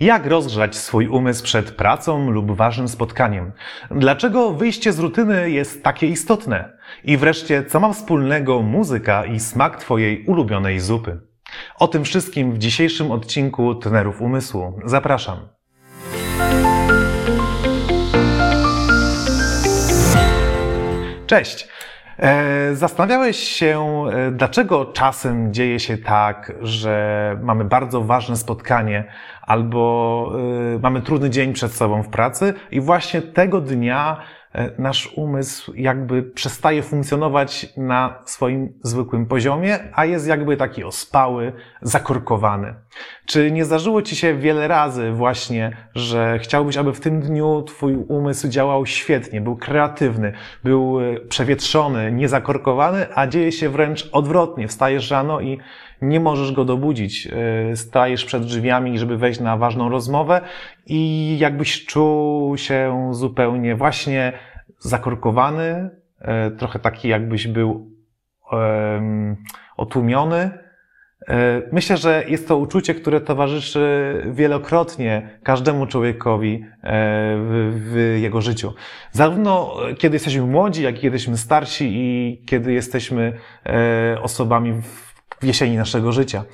Jak rozgrzać swój umysł przed pracą lub ważnym spotkaniem? Dlaczego wyjście z rutyny jest takie istotne? I wreszcie, co ma wspólnego muzyka i smak Twojej ulubionej zupy? O tym wszystkim w dzisiejszym odcinku Trenerów Umysłu. Zapraszam. Cześć! E, zastanawiałeś się, e, dlaczego czasem dzieje się tak, że mamy bardzo ważne spotkanie albo e, mamy trudny dzień przed sobą w pracy i właśnie tego dnia nasz umysł jakby przestaje funkcjonować na swoim zwykłym poziomie, a jest jakby taki ospały, zakorkowany. Czy nie zdarzyło Ci się wiele razy właśnie, że chciałbyś, aby w tym dniu Twój umysł działał świetnie, był kreatywny, był e, przewietrzony, niezakorkowany, a dzieje się wręcz odwrotnie. Wstajesz rano i nie możesz go dobudzić. E, stajesz przed drzwiami, żeby wejść na ważną rozmowę i jakbyś czuł się zupełnie właśnie zakorkowany, e, trochę taki jakbyś był otłumiony. E, myślę, że jest to uczucie, które towarzyszy wielokrotnie każdemu człowiekowi w, w, jego życiu. Zarówno kiedy jesteśmy młodzi, jak i kiedy jesteśmy starsi i kiedy jesteśmy osobami w jesieni naszego życia.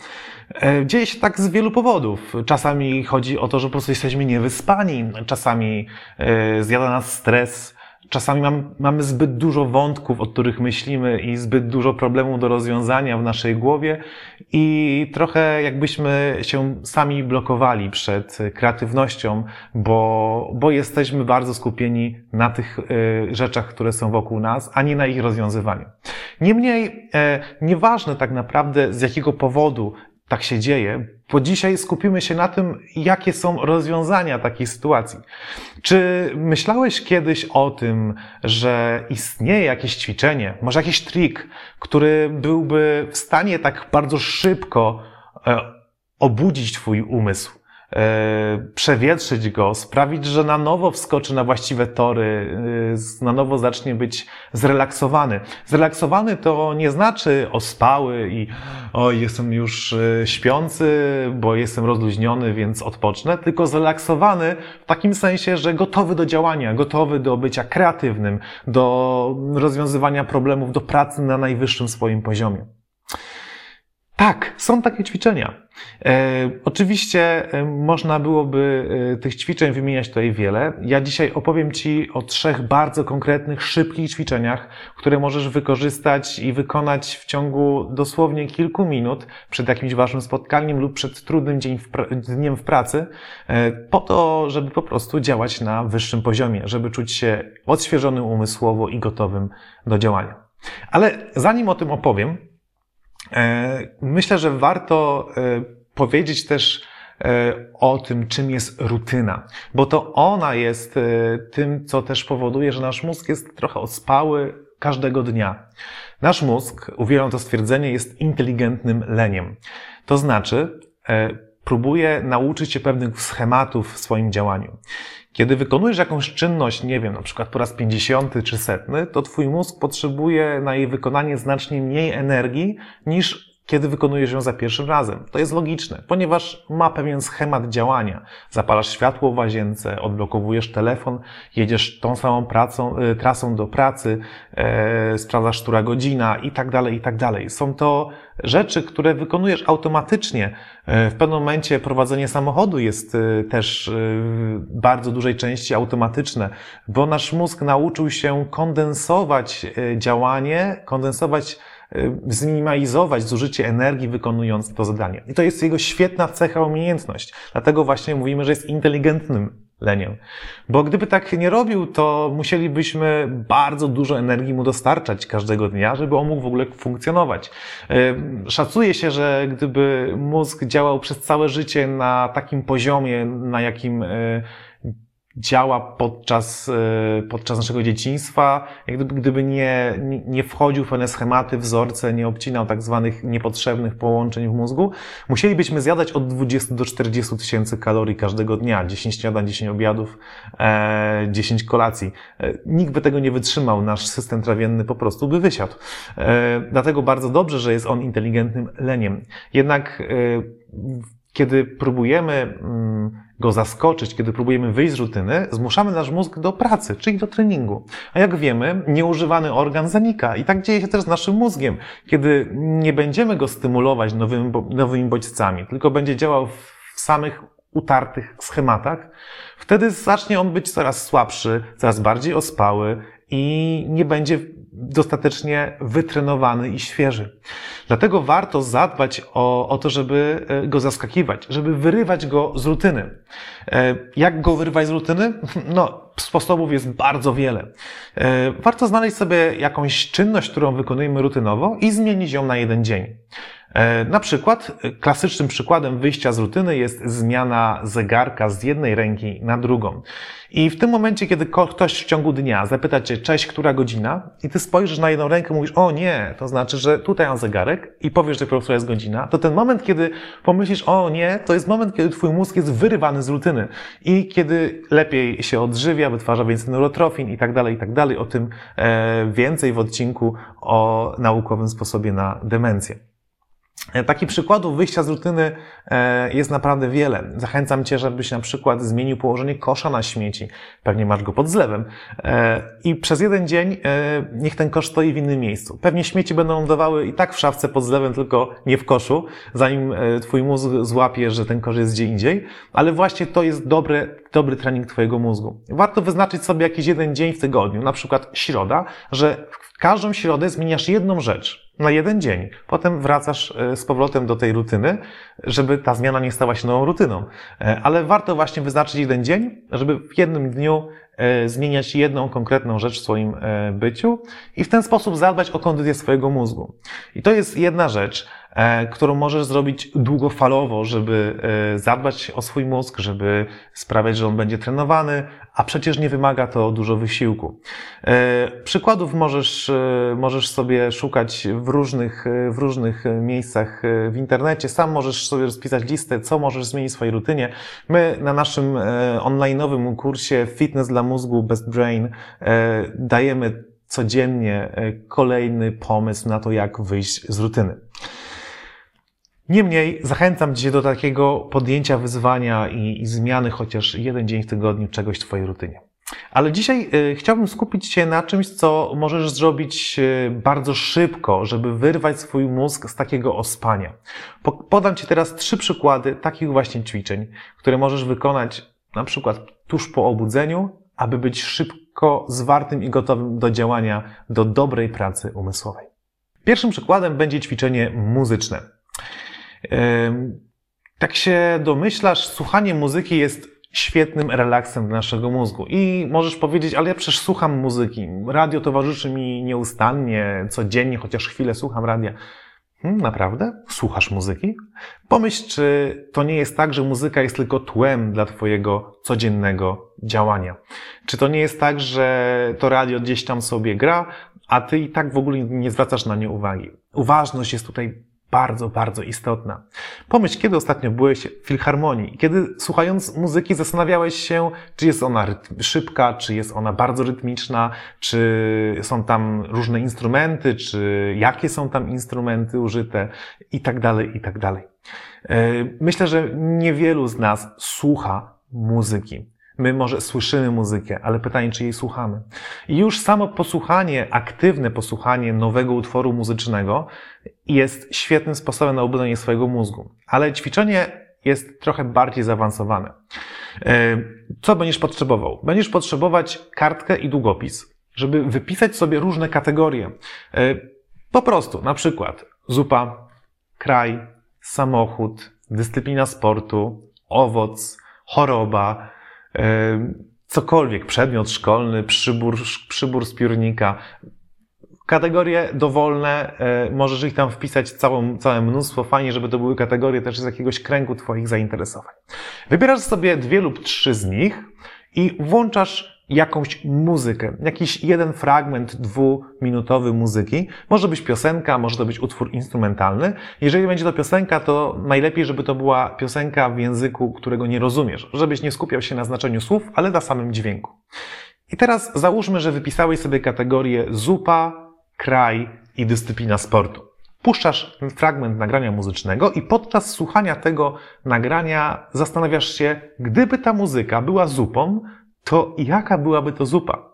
E, dzieje się tak z wielu powodów. Czasami chodzi o to, że po prostu jesteśmy niewyspani, czasami e, zjada nas stres, czasami mamy, mamy zbyt dużo wątków, o których myślimy i zbyt dużo problemów do rozwiązania w naszej głowie i trochę jakbyśmy się sami blokowali przed kreatywnością, bo, bo jesteśmy bardzo skupieni na tych y, rzeczach, które są wokół nas, a nie na ich rozwiązywaniu. Niemniej, e, nieważne tak naprawdę z jakiego powodu tak się dzieje, bo dzisiaj skupimy się na tym, jakie są rozwiązania takiej sytuacji. Czy myślałeś kiedyś o tym, że istnieje jakieś ćwiczenie, może jakiś trik, który byłby w stanie tak bardzo szybko e, obudzić Twój umysł? E, przewietrzyć go, sprawić, że na nowo wskoczy na właściwe tory, e, na nowo zacznie być zrelaksowany. Zrelaksowany to nie znaczy ospały i oj, jestem już e, śpiący, bo jestem rozluźniony, więc odpocznę, tylko zrelaksowany w takim sensie, że gotowy do działania, gotowy do bycia kreatywnym, do rozwiązywania problemów, do pracy na najwyższym swoim poziomie. Tak, są takie ćwiczenia. E, oczywiście e, można byłoby e, tych ćwiczeń wymieniać tutaj wiele. Ja dzisiaj opowiem Ci o trzech bardzo konkretnych, szybkich ćwiczeniach, które możesz wykorzystać i wykonać w ciągu dosłownie kilku minut przed jakimś ważnym spotkaniem lub przed trudnym dzień w dniem w pracy, e, po to, żeby po prostu działać na wyższym poziomie, żeby czuć się odświeżonym umysłowo i gotowym do działania. Ale zanim o tym opowiem, myślę, że warto e, powiedzieć też e, o tym, czym jest rutyna, bo to ona jest tym, co też powoduje, że nasz mózg jest trochę ospały każdego dnia. Nasz mózg, uwielbiam to stwierdzenie, jest inteligentnym leniem. To znaczy, próbuje nauczyć się pewnych schematów w swoim działaniu. Kiedy wykonujesz jakąś czynność, nie wiem, na przykład po raz 50 czy setny, to twój mózg potrzebuje na jej wykonanie znacznie mniej energii niż kiedy wykonujesz ją za pierwszym razem. To jest logiczne, ponieważ ma pewien schemat działania. Zapalasz światło w łazience, odblokowujesz telefon, jedziesz tą samą pracą, y, trasą do pracy, e, sprawdzasz, która godzina i tak dalej, i tak dalej. Są to rzeczy, które wykonujesz automatycznie. E, w pewnym momencie prowadzenie samochodu jest e, też e, w bardzo dużej części automatyczne, bo nasz mózg nauczył się kondensować działanie, kondensować zminimalizować zużycie energii wykonując to zadanie. I to jest jego świetna cecha, umiejętność. Dlatego właśnie mówimy, że jest inteligentnym leniem. Bo gdyby tak nie robił, to musielibyśmy bardzo dużo energii mu dostarczać każdego dnia, żeby on mógł w ogóle funkcjonować. Szacuje się, że gdyby mózg działał przez całe życie na takim poziomie, na jakim działa podczas, e, podczas naszego dzieciństwa, jak gdyby, gdyby nie, nie wchodził w pewne schematy, wzorce, nie obcinał tak zwanych niepotrzebnych połączeń w mózgu, musielibyśmy zjadać od 20 do 40 tysięcy kalorii każdego dnia, 10 śniadań, 10 obiadów, 10 e, kolacji. E, nikt by tego nie wytrzymał, nasz system trawienny po prostu by wysiadł. Dlatego bardzo dobrze, że jest on inteligentnym leniem. Jednak kiedy próbujemy mm, go zaskoczyć, kiedy próbujemy wyjść z rutyny, zmuszamy nasz mózg do pracy, czyli do treningu. A jak wiemy, nieużywany organ zanika. I tak dzieje się też z naszym mózgiem. Kiedy nie będziemy go stymulować nowymi, nowymi bodźcami, tylko będzie działał w samych utartych schematach, wtedy zacznie on być coraz słabszy, coraz bardziej ospały i nie będzie dostatecznie wytrenowany i świeży. Dlatego warto zadbać o, o to, żeby e, go zaskakiwać, żeby wyrywać go z rutyny. E, jak go wyrywać z rutyny? No, sposobów jest bardzo wiele. E, warto znaleźć sobie jakąś czynność, którą wykonujemy rutynowo i zmienić ją na jeden dzień. E, na przykład e, klasycznym przykładem wyjścia z rutyny jest zmiana zegarka z jednej ręki na drugą. I w tym momencie, kiedy ktoś w ciągu dnia zapyta cię, cześć, która godzina, i ty spojrzysz na jedną rękę, mówisz, o nie, to znaczy, że tutaj mam zegarek i powiesz dopiero, która jest godzina, to ten moment, kiedy pomyślisz, o nie, to jest moment, kiedy twój mózg jest wyrywany z rutyny i kiedy lepiej się odżywia, wytwarza więcej neurotrofin i tak dalej, i tak dalej. O tym e, więcej w odcinku o naukowym sposobie na demencję. E, takich przykładów wyjścia z rutyny e, jest naprawdę wiele. Zachęcam Cię, żebyś na przykład zmienił położenie kosza na śmieci. Pewnie masz go pod zlewem. E, I przez jeden dzień niech ten kosz stoi w innym miejscu. Pewnie śmieci będą lądowały i tak w szafce pod zlewem, tylko nie w koszu, zanim Twój mózg złapie, że ten kosz jest gdzie indziej. Ale właśnie to jest dobry, dobry trening Twojego mózgu. Warto wyznaczyć sobie jakiś jeden dzień w tygodniu, na przykład środa, że w każdą środę zmieniasz jedną rzecz na jeden dzień. Potem wracasz e, z powrotem do tej rutyny, żeby ta zmiana nie stała się nową rutyną. E, ale warto właśnie wyznaczyć jeden dzień, żeby w jednym dniu zmieniać jedną konkretną rzecz w swoim byciu i w ten sposób zadbać o kondycję swojego mózgu. I to jest jedna rzecz. E, którą możesz zrobić długofalowo, żeby e, zadbać o swój mózg, żeby sprawiać, że on będzie trenowany, a przecież nie wymaga to dużo wysiłku. E, przykładów możesz, możesz sobie szukać w różnych, w różnych miejscach w internecie. Sam możesz sobie rozpisać listę, co możesz zmienić w swojej rutynie. My na naszym online'owym kursie Fitness dla mózgu Best Brain dajemy codziennie kolejny pomysł na to, jak wyjść z rutyny. Niemniej zachęcam Cię do takiego podjęcia wyzwania i, i, zmiany chociaż jeden dzień w tygodniu czegoś w Twojej rutynie. Ale dzisiaj y, chciałbym skupić się na czymś, co możesz zrobić bardzo szybko, żeby wyrwać swój mózg z takiego ospania. Po, podam Ci teraz trzy przykłady takich właśnie ćwiczeń, które możesz wykonać na przykład tuż po obudzeniu, aby być szybko zwartym i gotowym do działania, do dobrej pracy umysłowej. Pierwszym przykładem będzie ćwiczenie muzyczne. Tak się domyślasz, słuchanie muzyki jest świetnym relaksem dla naszego mózgu. I możesz powiedzieć, ale ja przecież słucham muzyki. Radio towarzyszy mi nieustannie, codziennie, chociaż chwilę słucham radia. Hmm, naprawdę? Słuchasz muzyki? Pomyśl, czy to nie jest tak, że muzyka jest tylko tłem dla Twojego codziennego działania. Czy to nie jest tak, że to radio gdzieś tam sobie gra, a Ty i tak w ogóle nie zwracasz na nie uwagi. Uważność jest tutaj bardzo, bardzo istotna. Pomyśl, kiedy ostatnio byłeś w filharmonii, kiedy słuchając muzyki zastanawiałeś się, czy jest ona szybka, czy jest ona bardzo rytmiczna, czy są tam różne instrumenty, czy jakie są tam instrumenty użyte i tak dalej, i tak dalej. E, myślę, że niewielu z nas słucha muzyki. My może słyszymy muzykę, ale pytanie, czy jej słuchamy. I już samo posłuchanie, aktywne posłuchanie nowego utworu muzycznego jest świetnym sposobem na obudzenie swojego mózgu. Ale ćwiczenie jest trochę bardziej zaawansowane. E, co będziesz potrzebował? Będziesz potrzebować kartkę i długopis, żeby wypisać sobie różne kategorie. E, po prostu, na przykład zupa, kraj, samochód, dyscyplina sportu, owoc, choroba, cokolwiek, przedmiot szkolny, przybór, przybór z piórnika. Kategorie dowolne, e, możesz ich tam wpisać całą, całe mnóstwo. Fajnie, żeby to były kategorie też z jakiegoś kręgu Twoich zainteresowań. Wybierasz sobie dwie lub trzy z nich i włączasz jakąś muzykę, jakiś jeden fragment dwuminutowy muzyki. Może być piosenka, może to być utwór instrumentalny. Jeżeli będzie to piosenka, to najlepiej, żeby to była piosenka w języku, którego nie rozumiesz, żebyś nie skupiał się na znaczeniu słów, ale na samym dźwięku. I teraz załóżmy, że wypisałeś sobie kategorię zupa, kraj i dyscyplina sportu. Puszczasz fragment nagrania muzycznego i podczas słuchania tego nagrania zastanawiasz się, gdyby ta muzyka była zupą, to jaka byłaby to zupa?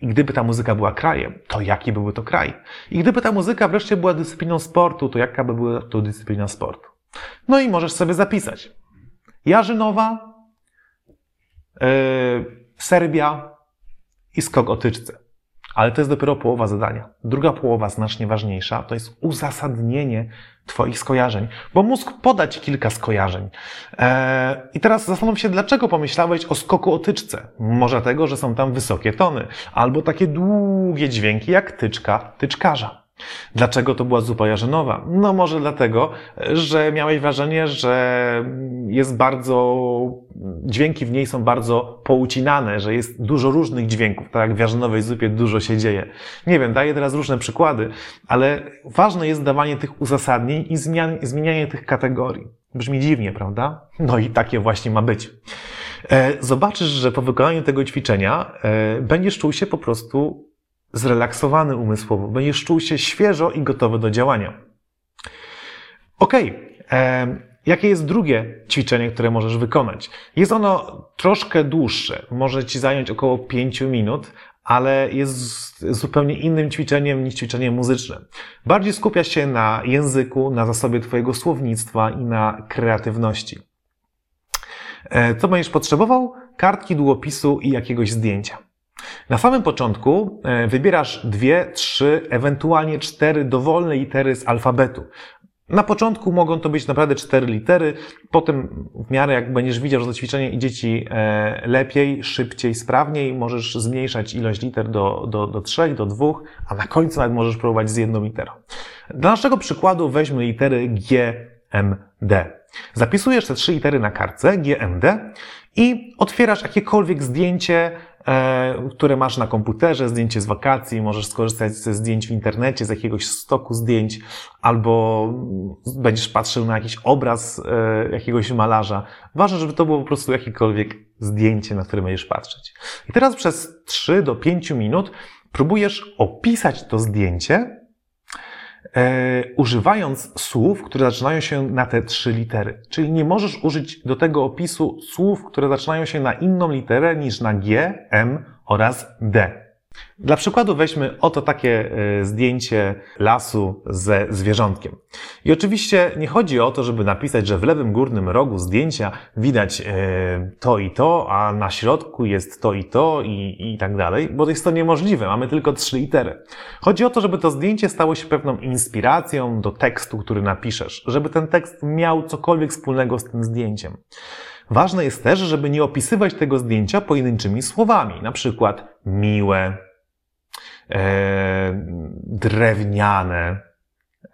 I gdyby ta muzyka była krajem, to jaki byłby to kraj? I gdyby ta muzyka wreszcie była dyscypliną sportu, to jaka by była to dyscyplina sportu? No i możesz sobie zapisać. Jarzynowa, yy, Serbia i skok o tyczce. Ale to jest dopiero połowa zadania. Druga połowa, znacznie ważniejsza, to jest uzasadnienie Twoich skojarzeń, bo mózg poda Ci kilka skojarzeń. Eee, I teraz zastanów się, dlaczego pomyślałeś o skoku o tyczce. Może dlatego, że są tam wysokie tony, albo takie długie dźwięki jak tyczka tyczkarza. Dlaczego to była zupa jarzynowa? No może dlatego, że miałeś wrażenie, że jest bardzo, dźwięki w niej są bardzo poucinane, że jest dużo różnych dźwięków, tak jak w jarzynowej zupie dużo się dzieje. Nie wiem, daję teraz różne przykłady, ale ważne jest dawanie tych uzasadnień i zmienianie tych kategorii. Brzmi dziwnie, prawda? No i takie właśnie ma być. E, zobaczysz, że po wykonaniu tego ćwiczenia e, będziesz czuł się po prostu zrelaksowany umysłowo, będziesz czuł się świeżo i gotowy do działania. Ok, jakie jest drugie ćwiczenie, które możesz wykonać? Jest ono troszkę dłuższe, może ci zająć około 5 minut, ale jest zupełnie innym ćwiczeniem niż ćwiczenie muzyczne. Bardziej skupia się na języku, na zasobie Twojego słownictwa i na kreatywności. E, co będziesz potrzebował? Kartki długopisu i jakiegoś zdjęcia. Na samym początku e, wybierasz dwie, trzy, ewentualnie cztery dowolne litery z alfabetu. Na początku mogą to być naprawdę cztery litery, potem w miarę jak będziesz widział, że to ćwiczenie idzie Ci e, lepiej, szybciej, sprawniej, możesz zmniejszać ilość liter do, do, do trzech, do dwóch, a na końcu nawet możesz próbować z jedną literą. Dla naszego przykładu weźmy litery G, M, D. Zapisujesz te trzy litery na kartce G, M, D i otwierasz jakiekolwiek zdjęcie, które masz na komputerze, zdjęcie z wakacji, możesz skorzystać ze zdjęć w internecie, z jakiegoś stoku zdjęć, albo będziesz patrzył na jakiś obraz e, jakiegoś malarza. Ważne, żeby to było po prostu jakiekolwiek zdjęcie, na które będziesz patrzeć. I teraz przez 3 do 5 minut próbujesz opisać to zdjęcie e, używając słów, które zaczynają się na te trzy litery. Czyli nie możesz użyć do tego opisu słów, które zaczynają się na inną literę niż na G, M oraz D. Dla przykładu weźmy oto takie e, zdjęcie lasu ze zwierzątkiem. I oczywiście nie chodzi o to, żeby napisać, że w lewym górnym rogu zdjęcia widać e, to i to, a na środku jest to i to i, i tak dalej, bo jest to niemożliwe. Mamy tylko trzy litery. Chodzi o to, żeby to zdjęcie stało się pewną inspiracją do tekstu, który napiszesz, żeby ten tekst miał cokolwiek wspólnego z tym zdjęciem. Ważne jest też, żeby nie opisywać tego zdjęcia pojedynczymi słowami, na przykład miłe, drewniane,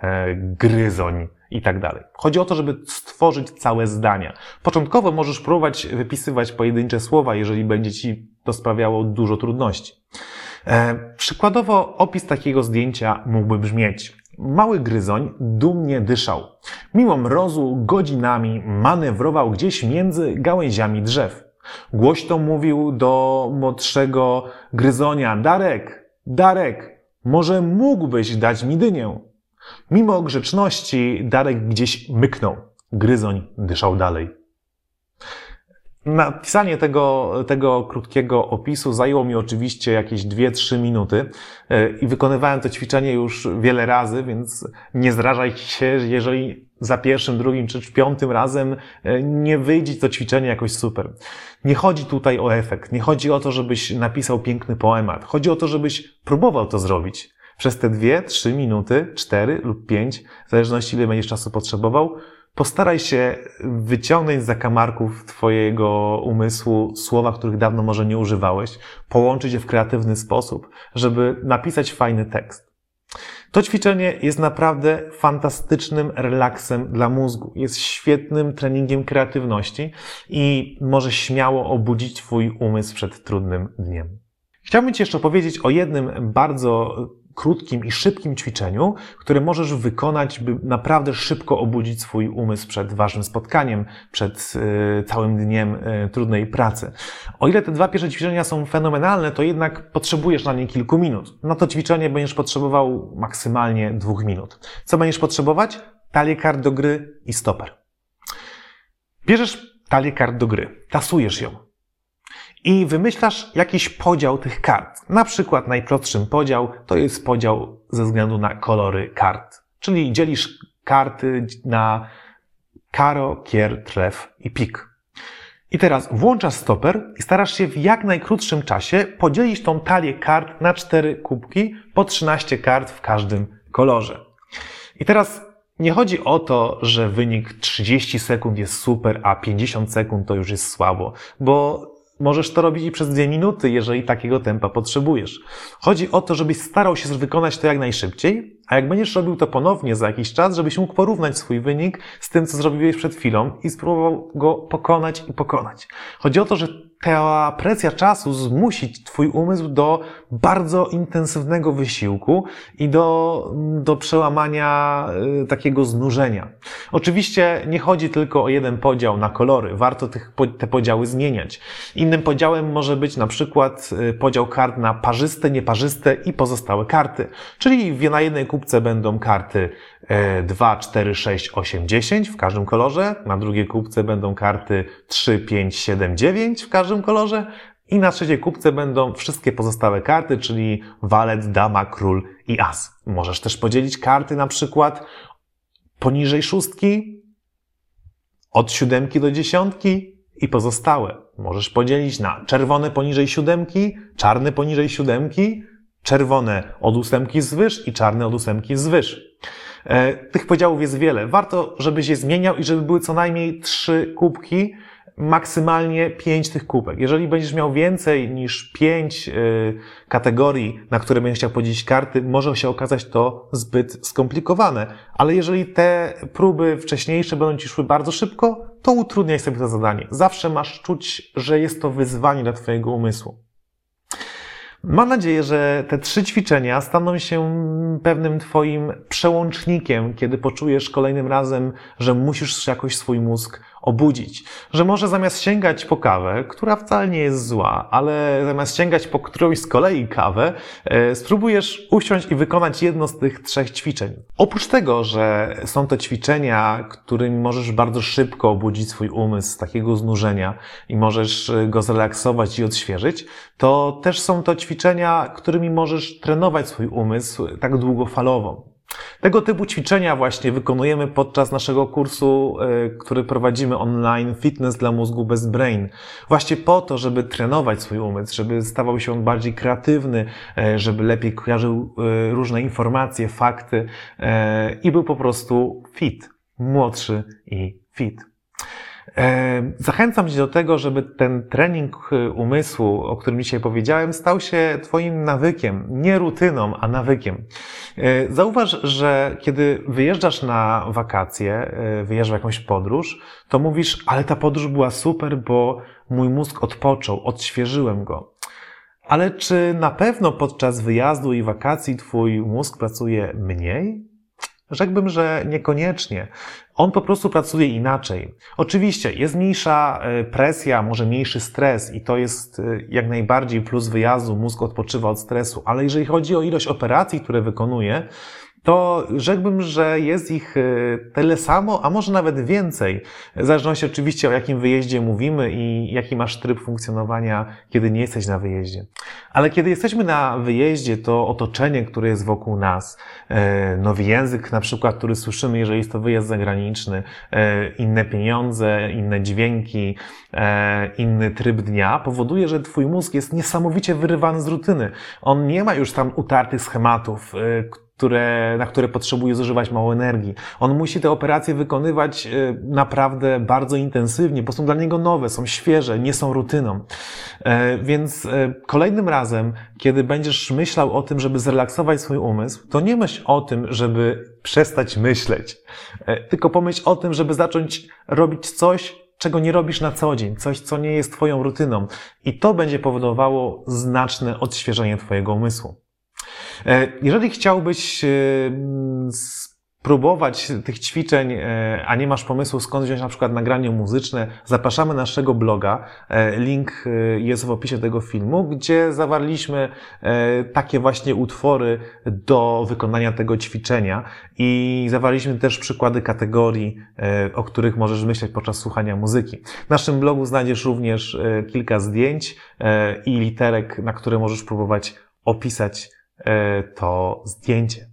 e, gryzoń i tak dalej. Chodzi o to, żeby stworzyć całe zdania. Początkowo możesz próbować wypisywać pojedyncze słowa, jeżeli będzie ci to sprawiało dużo trudności. E, przykładowo opis takiego zdjęcia mógłby brzmieć Mały gryzoń dumnie dyszał. Mimo mrozu godzinami manewrował gdzieś między gałęziami drzew. Głośno mówił do młodszego gryzonia: Darek, Darek, może mógłbyś dać mi dynię? Mimo grzeczności Darek gdzieś myknął. Gryzoń dyszał dalej. Napisanie tego, tego krótkiego opisu zajęło mi oczywiście jakieś 2-3 minuty e, i wykonywałem to ćwiczenie już wiele razy, więc nie zrażaj się, jeżeli za pierwszym, drugim czy piątym razem e, nie wyjdzie to ćwiczenie jakoś super. Nie chodzi tutaj o efekt, nie chodzi o to, żebyś napisał piękny poemat. Chodzi o to, żebyś próbował to zrobić. Przez te dwie, trzy minuty, cztery lub pięć, w zależności ile będziesz czasu potrzebował, Postaraj się wyciągnąć z zakamarków Twojego umysłu słowa, których dawno może nie używałeś, połączyć je w kreatywny sposób, żeby napisać fajny tekst. To ćwiczenie jest naprawdę fantastycznym relaksem dla mózgu. Jest świetnym treningiem kreatywności i może śmiało obudzić Twój umysł przed trudnym dniem. Chciałbym Ci jeszcze powiedzieć o jednym bardzo krótkim i szybkim ćwiczeniu, które możesz wykonać, by naprawdę szybko obudzić swój umysł przed ważnym spotkaniem, przed y, całym dniem y, trudnej pracy. O ile te dwa pierwsze ćwiczenia są fenomenalne, to jednak potrzebujesz na nie kilku minut. Na to ćwiczenie będziesz potrzebował maksymalnie dwóch minut. Co będziesz potrzebować? Talię kart do gry i stoper. Bierzesz talię kart do gry, tasujesz ją i wymyślasz jakiś podział tych kart. Na przykład najprostszym podział to jest podział ze względu na kolory kart. Czyli dzielisz karty na karo, kier, tref i pik. I teraz włączasz stoper i starasz się w jak najkrótszym czasie podzielić tą talię kart na cztery kubki po 13 kart w każdym kolorze. I teraz nie chodzi o to, że wynik 30 sekund jest super, a 50 sekund to już jest słabo, bo Możesz to robić i przez dwie minuty, jeżeli takiego tempa potrzebujesz. Chodzi o to, żebyś starał się wykonać to jak najszybciej, a jak będziesz robił to ponownie za jakiś czas, żebyś mógł porównać swój wynik z tym, co zrobiłeś przed chwilą i spróbował go pokonać i pokonać. Chodzi o to, że ta presja czasu zmusi Twój umysł do bardzo intensywnego wysiłku i do, do przełamania y, takiego znużenia. Oczywiście nie chodzi tylko o jeden podział na kolory. Warto tych, te podziały zmieniać. Innym podziałem może być na przykład y, podział kart na parzyste, nieparzyste i pozostałe karty. Czyli na jednej kubce będą karty 2, 4, 6, 8, 10 w każdym kolorze. Na drugiej kubce będą karty 3, 5, 7, 9 w każdym kolorze. I na trzeciej kubce będą wszystkie pozostałe karty, czyli walet, dama, król i as. Możesz też podzielić karty na przykład poniżej szóstki, od siódemki do dziesiątki i pozostałe. Możesz podzielić na czerwone poniżej siódemki, czarne poniżej siódemki, czerwone od ósemki zwyż i czarne od ósemki zwyż. E, tych podziałów jest wiele. Warto, żebyś je zmieniał i żeby były co najmniej trzy kubki, maksymalnie pięć tych kubek. Jeżeli będziesz miał więcej niż pięć e, kategorii, na które będziesz chciał podzielić karty, może się okazać to zbyt skomplikowane. Ale jeżeli te próby wcześniejsze będą ci szły bardzo szybko, to utrudniaj sobie to zadanie. Zawsze masz czuć, że jest to wyzwanie dla Twojego umysłu. Mam nadzieję, że te trzy ćwiczenia staną się pewnym Twoim przełącznikiem, kiedy poczujesz kolejnym razem, że musisz jakoś swój mózg obudzić. Że może zamiast sięgać po kawę, która wcale nie jest zła, ale zamiast sięgać po którąś z kolei kawę, e, spróbujesz usiąść i wykonać jedno z tych trzech ćwiczeń. Oprócz tego, że są to ćwiczenia, którymi możesz bardzo szybko obudzić swój umysł z takiego znużenia i możesz e, go zrelaksować i odświeżyć, to też są to ćwiczenia, którymi możesz trenować swój umysł tak długofalowo. Tego typu ćwiczenia właśnie wykonujemy podczas naszego kursu, e, który prowadzimy online Fitness dla mózgu bez brain. Właśnie po to, żeby trenować swój umysł, żeby stawał się on bardziej kreatywny, e, żeby lepiej kojarzył e, różne informacje, fakty i był po prostu fit, młodszy i fit. Zachęcam Cię do tego, żeby ten trening y, umysłu, o którym dzisiaj powiedziałem, stał się Twoim nawykiem, nie rutyną, a nawykiem. E, zauważ, że kiedy wyjeżdżasz na wakacje, e, wyjeżdżasz w jakąś podróż, to mówisz, ale ta podróż była super, bo mój mózg odpoczął, odświeżyłem go. Ale czy na pewno podczas wyjazdu i wakacji Twój mózg pracuje mniej? Rzekłbym, że niekoniecznie. On po prostu pracuje inaczej. Oczywiście jest mniejsza e, presja, może mniejszy stres i to jest e, jak najbardziej plus wyjazdu, mózg odpoczywa od stresu, ale jeżeli chodzi o ilość operacji, które wykonuje, to rzekłbym, że jest ich e, tyle samo, a może nawet więcej. W zależności oczywiście o jakim wyjeździe mówimy i jaki masz tryb funkcjonowania, kiedy nie jesteś na wyjeździe. Ale kiedy jesteśmy na wyjeździe, to otoczenie, które jest wokół nas, e, nowy język na przykład, który słyszymy, jeżeli jest to wyjazd zagraniczny, e, inne pieniądze, inne dźwięki, inny tryb dnia, powoduje, że twój mózg jest niesamowicie wyrywany z rutyny. On nie ma już tam utartych schematów, które, na które potrzebuje zużywać mało energii. On musi te operacje wykonywać e, naprawdę bardzo intensywnie, bo są dla niego nowe, są świeże, nie są rutyną. E, więc e, kolejnym razem, kiedy będziesz myślał o tym, żeby zrelaksować swój umysł, to nie myśl o tym, żeby przestać myśleć, tylko pomyśl o tym, żeby zacząć robić coś, czego nie robisz na co dzień, coś, co nie jest Twoją rutyną. I to będzie powodowało znaczne odświeżenie Twojego umysłu. E, jeżeli chciałbyś e, próbować tych ćwiczeń, e, a nie masz pomysłu skąd wziąć na przykład nagranie muzyczne, zapraszamy na naszego bloga. Link jest w opisie tego filmu, gdzie zawarliśmy takie właśnie utwory do wykonania tego ćwiczenia i zawarliśmy też przykłady kategorii, o których możesz myśleć podczas słuchania muzyki. W naszym blogu znajdziesz również kilka zdjęć i literek, na które możesz próbować opisać to zdjęcie.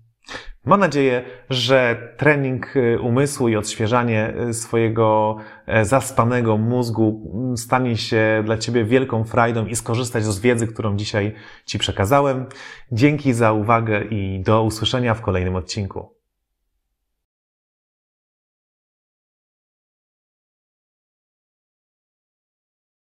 Mam nadzieję, że trening y, umysłu i odświeżanie y, swojego e, zaspanego mózgu mm, stanie się dla Ciebie wielką frajdą i skorzystać z wiedzy, którą dzisiaj Ci przekazałem. Dzięki za uwagę i do usłyszenia w kolejnym odcinku.